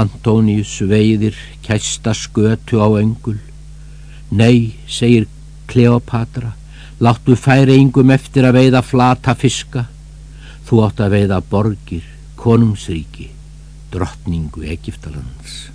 Antónius veiðir kæsta skötu á öngul. Nei, segir Kleopatra, láttu færeingum eftir að veiða flata fiska. Þú átt að veiða borgir, konungsríki, drottningu Egiptalands.